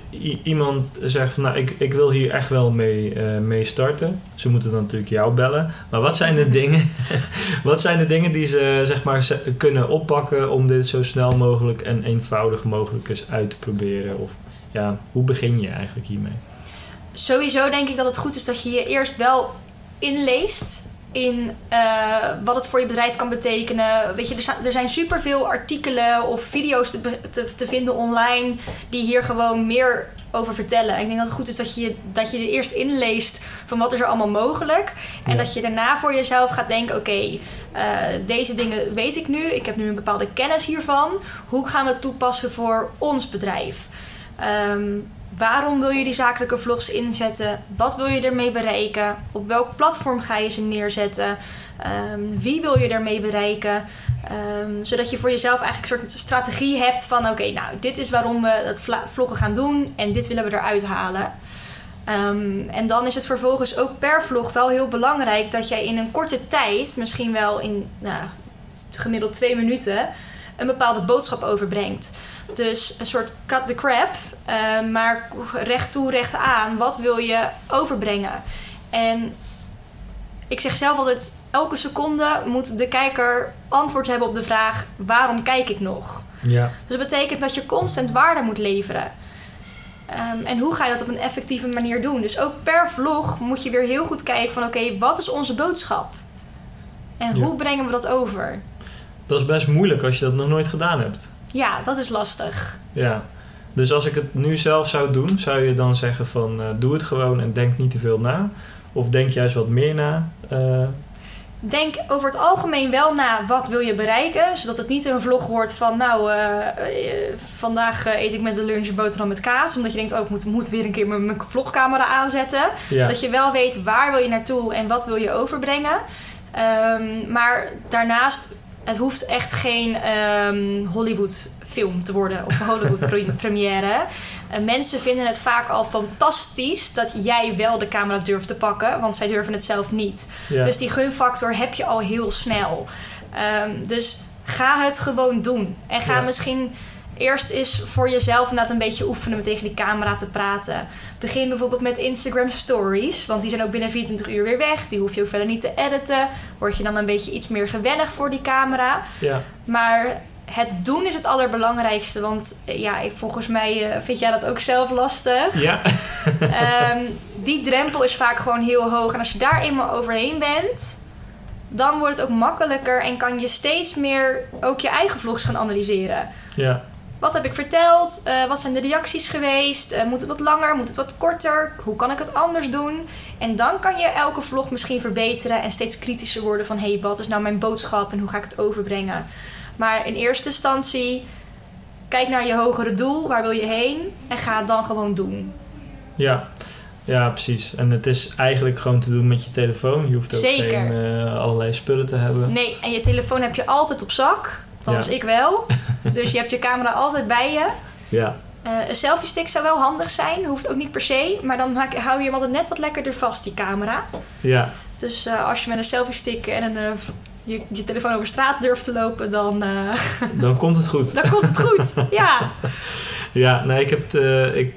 iemand zegt van nou ik, ik wil hier echt wel mee, eh, mee starten. Ze moeten dan natuurlijk jou bellen. Maar wat zijn de dingen, (laughs) wat zijn de dingen die ze zeg maar kunnen oppakken om dit zo snel mogelijk en eenvoudig mogelijk eens uit te proberen? Of ja, hoe begin je eigenlijk hiermee? Sowieso denk ik dat het goed is dat je je eerst wel inleest in eh, wat het voor je bedrijf kan betekenen. Weet je, er, zijn- er zijn superveel artikelen of video's te, te, te vinden online die hier gewoon meer over vertellen. Ik denk dat het goed is dat je dat je er eerst inleest van wat is er allemaal mogelijk. En Ja. dat je daarna voor jezelf gaat denken, oké, eh, deze dingen weet ik nu. Ik heb nu een bepaalde kennis hiervan. Hoe gaan we het toepassen voor ons bedrijf? Ehm, waarom wil je die zakelijke vlogs inzetten? Wat wil je ermee bereiken? Op welk platform ga je ze neerzetten? Ehm, wie wil je ermee bereiken? Ehm, zodat je voor jezelf eigenlijk een soort strategie hebt van... oké, nou, dit is waarom we het vloggen gaan doen... en dit willen we eruit halen. Ehm, en dan is het vervolgens ook per vlog wel heel belangrijk... dat jij in een korte tijd, misschien wel in nou, gemiddeld twee minuten... een bepaalde boodschap overbrengt. Dus een soort cut the crap, eh, maar recht toe, recht aan. Wat wil je overbrengen? En ik zeg zelf altijd: elke seconde moet de kijker antwoord hebben op de vraag: waarom kijk ik nog? Ja, Dus dat betekent dat je constant waarde moet leveren. Ehm, en hoe ga je dat op een effectieve manier doen? Dus ook per vlog moet je weer heel goed kijken van oké, wat is onze boodschap? En Ja. hoe brengen we dat over? Dat is best moeilijk als je dat nog nooit gedaan hebt. Ja, dat is lastig. Ja, dus als ik het nu zelf zou doen, zou je dan zeggen van eh, doe het gewoon en denk niet te veel na? Of denk juist wat meer na? Eh, Denk over het algemeen wel na wat wil je bereiken. Zodat het niet een vlog wordt van nou, eh, vandaag eet ik met de lunch boterham met kaas. Omdat je denkt, oh ik moet, moet weer een keer mijn, mijn vlogcamera aanzetten. ja, Dat je wel weet waar wil je naartoe en wat wil je overbrengen. Ehm, maar daarnaast, het hoeft echt geen ehm, Hollywood film te worden of een Hollywood pre- (laughs) première. Eh, mensen vinden het vaak al fantastisch dat jij wel de camera durft te pakken, want zij durven het zelf niet. ja, Dus die gunfactor heb je al heel snel. Ehm, dus ga het gewoon doen. En ga Ja. misschien eerst eens voor jezelf inderdaad een beetje oefenen met tegen die camera te praten. Begin bijvoorbeeld met Instagram stories, want die zijn ook binnen 24 uur weer weg. Die hoef je ook verder niet te editen. Word je dan een beetje iets meer gewennig voor die camera. ja, Maar het doen is het allerbelangrijkste, want eh, ja, volgens mij eh, vind jij dat ook zelf lastig. ja, (laughs) Ehm, die drempel is vaak gewoon heel hoog. En als je daar eenmaal overheen bent, dan wordt het ook makkelijker en kan je steeds meer ook je eigen vlogs gaan analyseren. ja, Wat heb ik verteld? Eh, wat zijn de reacties geweest? Eh, moet het wat langer? Moet het wat korter? Hoe kan ik het anders doen? En dan kan je elke vlog misschien verbeteren en steeds kritischer worden van hé, hey, wat is nou mijn boodschap en hoe ga ik het overbrengen? Maar in eerste instantie, kijk naar je hogere doel, waar wil je heen? En ga het dan gewoon doen. ja. Ja, precies. En het is eigenlijk gewoon te doen met je telefoon. Je hoeft ook Zeker. geen eh, allerlei spullen te hebben. Nee, en je telefoon heb je altijd op zak. Althans, Ja. ik wel. dus je hebt je camera altijd bij je. Ja, Eh, een selfie stick zou wel handig zijn. Hoeft ook niet per se. Maar dan maak- hou je hem altijd net wat lekkerder vast, die camera. ja, Dus eh, als je met een selfie stick en een, eh, je, je telefoon over straat durft te lopen, dan, (laughs) dan komt het goed. dan komt het goed. Ja. (laughs) Ja, nee, ik heb, eh, ik,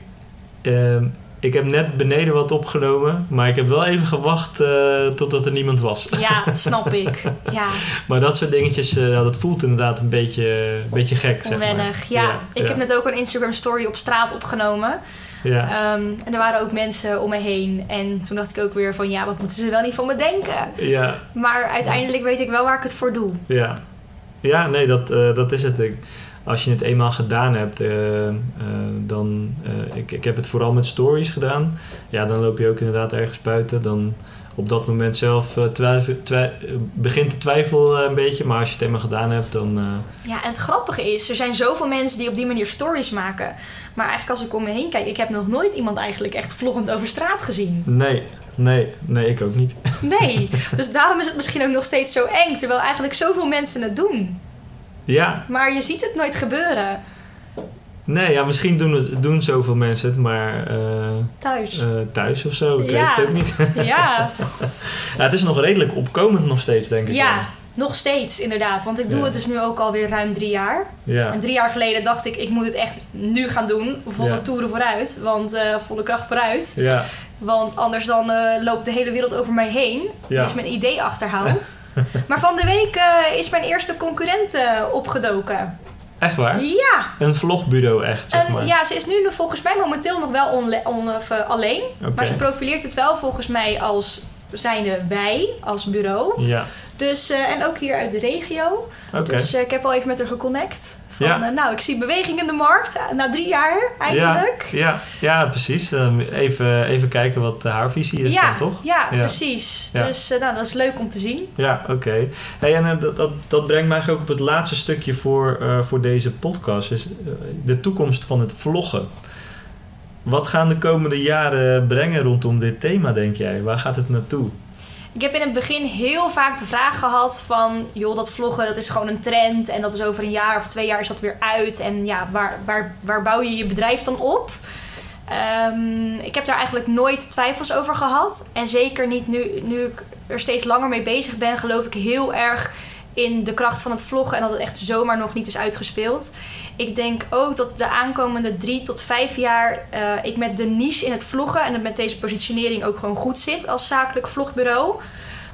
ehm, ik heb net beneden wat opgenomen, maar ik heb wel even gewacht eh, totdat er niemand was. ja, (laughs) snap ik. Ja, Maar dat soort dingetjes, eh, ja, dat voelt inderdaad een beetje, een beetje gek, zeg maar. onwennig. Ja. ik heb net ook een Instagram story op straat opgenomen. Ja, Ehm, en er waren ook mensen om me heen. En toen dacht ik ook weer van, ja, wat moeten ze wel niet van me denken? ja, Maar uiteindelijk weet ik wel waar ik het voor doe. ja. Ja, nee, dat, eh, dat is het. Ik, als je het eenmaal gedaan hebt, eh, eh, dan... eh, ik, ik heb het vooral met stories gedaan. Ja, dan loop je ook inderdaad ergens buiten. Dan op dat moment zelf twijfel, twij- begint de twijfel een beetje. Maar als je het eenmaal gedaan hebt, dan... Ja, en het grappige is, er zijn zoveel mensen die op die manier stories maken. Maar eigenlijk als ik om me heen kijk, ik heb nog nooit iemand eigenlijk echt vloggend over straat gezien. nee, nee, nee, ik ook niet. Nee, (laughs) dus daarom is het misschien ook nog steeds zo eng, terwijl eigenlijk zoveel mensen het doen. Ja, Maar je ziet het nooit gebeuren nee, ja, misschien doen, het, doen zoveel mensen het, maar... eh, thuis. eh, thuis of zo, ik Ja. weet het ook niet. (laughs) Ja, Nou, het is nog redelijk opkomend nog steeds, denk ik. Ja, wel. nog steeds inderdaad. Want ik doe Ja. het dus nu ook alweer ruim drie jaar. Ja. En drie jaar geleden dacht ik, ik moet het echt nu gaan doen. Volle Ja. toeren vooruit. Want eh, volle kracht vooruit. Ja. Want anders dan eh, loopt de hele wereld over mij heen. Ja. Is mijn idee achterhaald. (laughs) maar van de week eh, is mijn eerste concurrent eh, opgedoken. Echt waar? Ja. Een vlogbureau echt, zeg En maar. ja, ze is nu volgens mij momenteel nog wel on- of, alleen. Maar ze profileert het wel volgens mij als zijnde wij, als bureau. Ja, Dus, en ook hier uit de regio. Dus eh, ik heb al even met haar geconnect. Van, Ja. eh, nou, ik zie beweging in de markt. eh, na drie jaar eigenlijk. Ja, ja, ja, precies. Ehm, even, even kijken wat haar visie is ja, dan, toch? ja, Ja. precies. Dus nou, dat is leuk om te zien. Ja, oké. Hey, en dat, dat, dat brengt mij eigenlijk ook op het laatste stukje voor, voor deze podcast. Dus de toekomst van het vloggen. Wat gaan de komende jaren brengen rondom dit thema, denk jij? Waar gaat het naartoe? Ik heb in het begin heel vaak de vraag gehad van... joh, dat vloggen dat is gewoon een trend... en dat is over een jaar of twee jaar is dat weer uit. En ja, waar, waar, waar bouw je je bedrijf dan op? Ehm, ik heb daar eigenlijk nooit twijfels over gehad. En zeker niet nu, nu ik er steeds langer mee bezig ben... geloof ik heel erg in de kracht van het vloggen... en dat het echt zomaar nog niet is uitgespeeld. Ik denk ook dat de aankomende drie tot vijf jaar... eh, ik met de niche in het vloggen... en met deze positionering ook gewoon goed zit als zakelijk vlogbureau...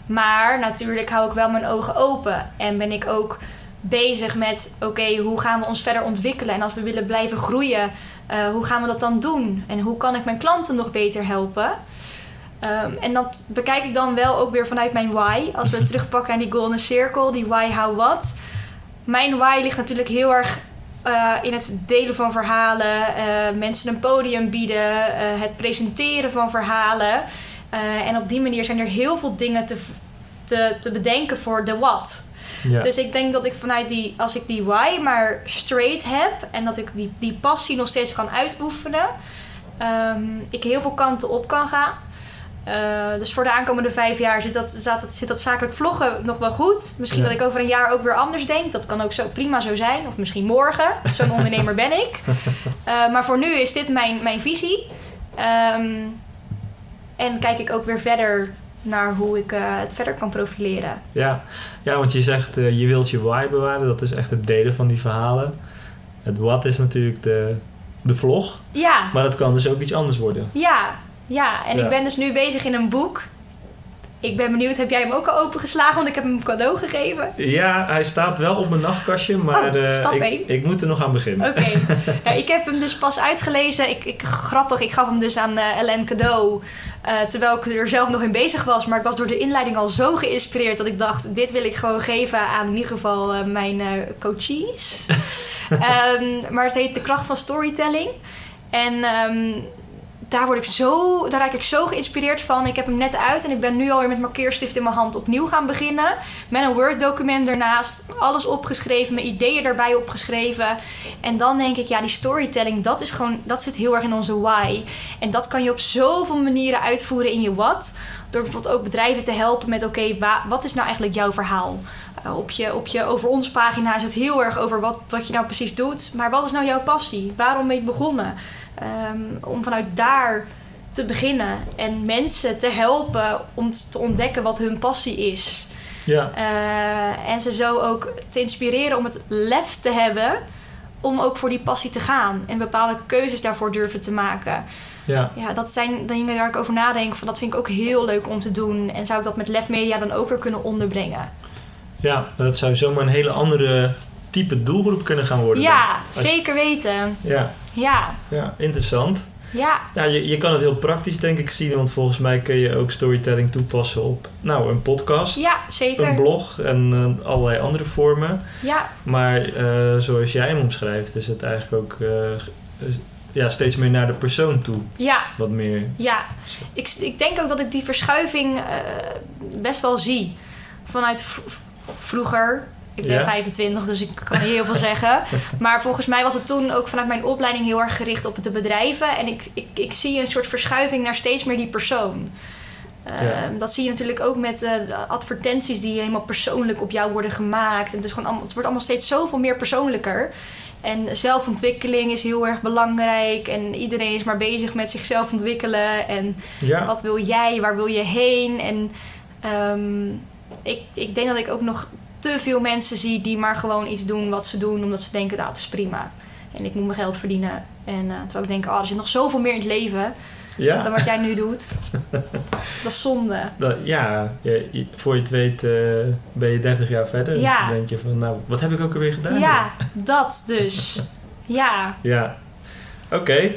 Maar natuurlijk hou ik wel mijn ogen open. En ben ik ook bezig met: oké, hoe gaan we ons verder ontwikkelen? En als we willen blijven groeien, eh, hoe gaan we dat dan doen? En hoe kan ik mijn klanten nog beter helpen? Ehm, en dat bekijk ik dan wel ook weer vanuit mijn why. Als we terugpakken aan die golden circle, die why, how, what. Mijn why ligt natuurlijk heel erg eh, in het delen van verhalen, eh, mensen een podium bieden, eh, het presenteren van verhalen. En op die manier zijn er heel veel dingen te, te, te bedenken voor de what. Ja. Dus ik denk dat ik vanuit die, als ik die why maar straight heb en dat ik die, die passie nog steeds kan uitoefenen, ehm, ik heel veel kanten op kan gaan. Eh, dus voor de aankomende vijf jaar zit dat, zat zit dat zakelijk vloggen nog wel goed. Misschien Ja. dat ik over een jaar ook weer anders denk. Dat kan ook zo prima zo zijn. Of misschien morgen. Zo'n ondernemer ben ik. (laughs) Eh, maar voor nu is dit mijn, mijn visie. Ehm, en kijk ik ook weer verder naar hoe ik eh, het verder kan profileren. Ja. ja, want je zegt je wilt je why bewaren. Dat is echt het delen van die verhalen. Het what is natuurlijk de, de vlog. Ja, Maar dat kan dus ook iets anders worden. ja, ja. En Ja. ik ben dus nu bezig in een boek. Ik ben benieuwd, heb jij hem ook al opengeslagen? Want ik heb hem cadeau gegeven. Ja, hij staat wel op mijn nachtkastje, maar Oh, eh, stap ik, één. ik moet er nog aan beginnen. Oké. (laughs) ja, ik heb hem dus pas uitgelezen. Ik, ik, grappig, ik gaf hem dus aan eh Ellen cadeau. eh, terwijl ik er zelf nog in bezig was. Maar ik was door de inleiding al zo geïnspireerd dat ik dacht: dit wil ik gewoon geven aan in ieder geval mijn coaches. (laughs) Ehm, maar het heet De Kracht van Storytelling. En ehm, daar, word ik zo, daar raak ik zo geïnspireerd van. Ik heb hem net uit en ik ben nu alweer met markeerstift in mijn hand opnieuw gaan beginnen. Met een Word-document ernaast. Alles opgeschreven, mijn ideeën erbij opgeschreven. En dan denk ik, ja, die storytelling, dat, is gewoon, dat zit heel erg in onze why. En dat kan je op zoveel manieren uitvoeren in je what. Door bijvoorbeeld ook bedrijven te helpen met, oké, wa- wat is nou eigenlijk jouw verhaal? Uh, op, je, op je over ons pagina is het heel erg over wat, wat je nou precies doet. Maar wat is nou jouw passie? Waarom ben je begonnen? Ehm, om vanuit daar te beginnen en mensen te helpen om te ontdekken wat hun passie is. Ja, Eh, en ze zo ook te inspireren om het lef te hebben om ook voor die passie te gaan en bepaalde keuzes daarvoor durven te maken. ja, Ja, dat zijn dingen waar ik over nadenk. Van dat vind ik ook heel leuk om te doen. En zou ik dat met Lef Media dan ook weer kunnen onderbrengen? ja, dat zou zomaar een hele andere type doelgroep kunnen gaan worden. Ja, je- zeker weten. Ja, Ja, ja, interessant. ja, Ja, je, je kan het heel praktisch denk ik zien, want volgens mij kun je ook storytelling toepassen op nou, een podcast, ja, zeker. een blog en eh, allerlei andere vormen. Ja, Maar eh, zoals jij hem omschrijft, is het eigenlijk ook eh, ja, steeds meer naar de persoon toe. ja, Wat meer. ja. Ik, ik denk ook dat ik die verschuiving best wel zie. Vanuit vroeger. Ik ben Ja. 25, dus ik kan niet heel veel zeggen. (laughs) Maar volgens mij was het toen ook vanuit mijn opleiding heel erg gericht op de bedrijven. En ik, ik, ik zie een soort verschuiving naar steeds meer die persoon. Ehm, Ja. Dat zie je natuurlijk ook met eh, advertenties die helemaal persoonlijk op jou worden gemaakt. En het, is gewoon allemaal, het wordt allemaal steeds zoveel meer persoonlijker. En zelfontwikkeling is heel erg belangrijk. En iedereen is maar bezig met zichzelf ontwikkelen. En Ja, wat wil jij? Waar wil je heen? En Ehm, ik, ik denk dat ik ook nog te veel mensen zie die maar gewoon iets doen wat ze doen omdat ze denken, nou, het is prima. En ik moet mijn geld verdienen. En uh, terwijl ik denk, oh, er zit nog zoveel meer in het leven Ja, dan wat jij nu doet. (laughs) dat is zonde. dat, ja je- voor je het weet eh, ben je 30 jaar verder. Ja. Dan denk je van, nou, wat heb ik ook alweer gedaan? Ja, dat dus. Ja, Ja, oké.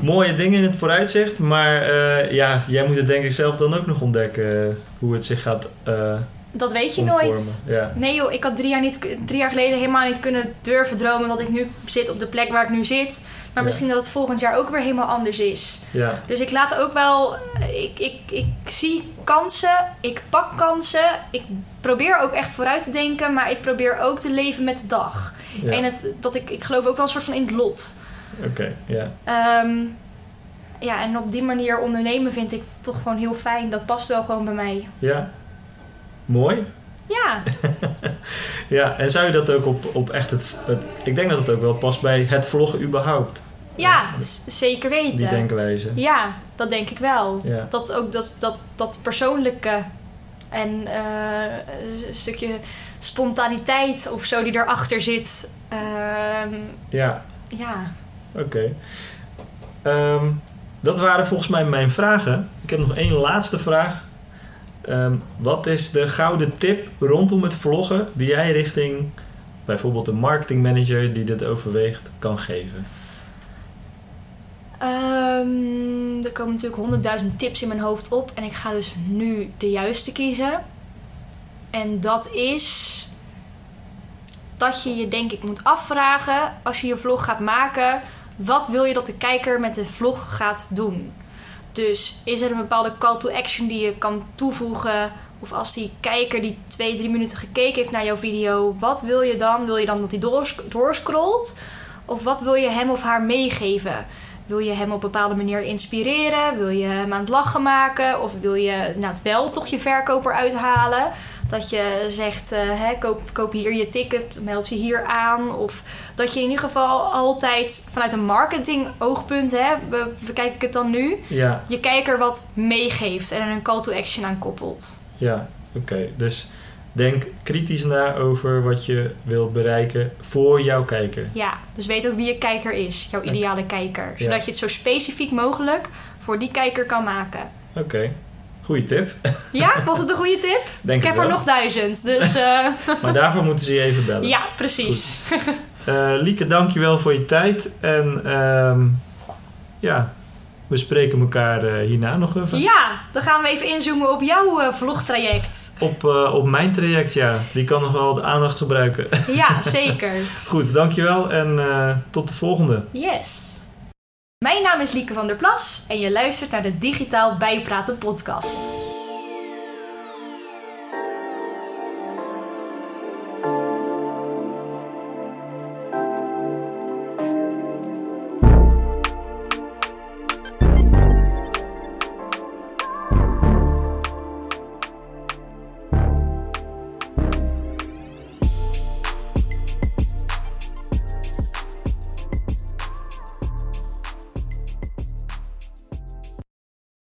Mooie dingen in het vooruitzicht, maar eh, ja, jij moet het denk ik zelf dan ook nog ontdekken eh, hoe het zich gaat eh dat weet je omvormen. nooit. Ja, Nee joh, ik had drie jaar, niet, drie jaar geleden helemaal niet kunnen durven dromen dat ik nu zit op de plek waar ik nu zit. Maar Ja. misschien dat het volgend jaar ook weer helemaal anders is. ja, Dus ik laat ook wel, ik, ik, ik zie kansen, ik pak kansen. Ik probeer ook echt vooruit te denken, maar ik probeer ook te leven met de dag. ja. En het, dat ik, ik geloof ook wel een soort van in het lot. oké, ja. Ehm, ja, en op die manier ondernemen vind ik toch gewoon heel fijn. Dat past wel gewoon bij mij. Ja, mooi. Ja, (laughs) Ja, en zou je dat ook op, op echt het, het... Ik denk dat het ook wel past bij het vloggen überhaupt, ja, zeker die weten. denkwijze. Ja, dat denk ik wel. Ja, Dat ook dat, dat, dat persoonlijke en eh, een stukje spontaniteit of zo die erachter zit. Ehm, ja ja. oké. Ehm, dat waren volgens mij mijn vragen. Ik heb nog één laatste vraag. Ehm, wat is de gouden tip rondom het vloggen die jij richting bijvoorbeeld een marketingmanager die dit overweegt kan geven? Ehm, er komen natuurlijk honderdduizend tips in mijn hoofd op en ik ga dus nu de juiste kiezen. En dat is dat je je denk ik moet afvragen als je je vlog gaat maken, wat wil je dat de kijker met de vlog gaat doen? Dus is er een bepaalde call to action die je kan toevoegen? Of als die kijker die twee, drie minuten gekeken heeft naar jouw video, wat wil je dan? Wil je dan dat hij doors- doorscrollt? Of wat wil je hem of haar meegeven? Wil je hem op een bepaalde manier inspireren? Wil je hem aan het lachen maken? Of wil je nou, wel toch je verkoper uithalen? Dat je zegt, eh, hè, koop, koop hier je ticket, meld je hier aan. Of dat je in ieder geval altijd vanuit een marketing oogpunt, hè, be- bekijk ik het dan nu, Ja, je kijker wat meegeeft en een call to action aan koppelt. ja, oké. Dus denk kritisch na over wat je wil bereiken voor jouw kijker. Ja, dus weet ook wie je kijker is, jouw ideale kijker. Ja. Zodat je het zo specifiek mogelijk voor die kijker kan maken. Oké, goede tip. Ja, was het een goede tip? (laughs) Denk Ik heb er nog duizend, dus eh, (laughs) Maar daarvoor moeten ze je even bellen. ja, precies. Eh, Lieke, dankjewel voor je tijd. En ehm, ja, we spreken elkaar eh, hierna nog even. Ja, dan gaan we even inzoomen op jouw vlogtraject. Op, op mijn traject, ja. Die kan nog wel wat aandacht gebruiken. Ja, (laughs) zeker. Goed, dankjewel en tot de volgende. Yes. Mijn naam is Lieke van der Plas en je luistert naar de Digitaal Bijpraten podcast.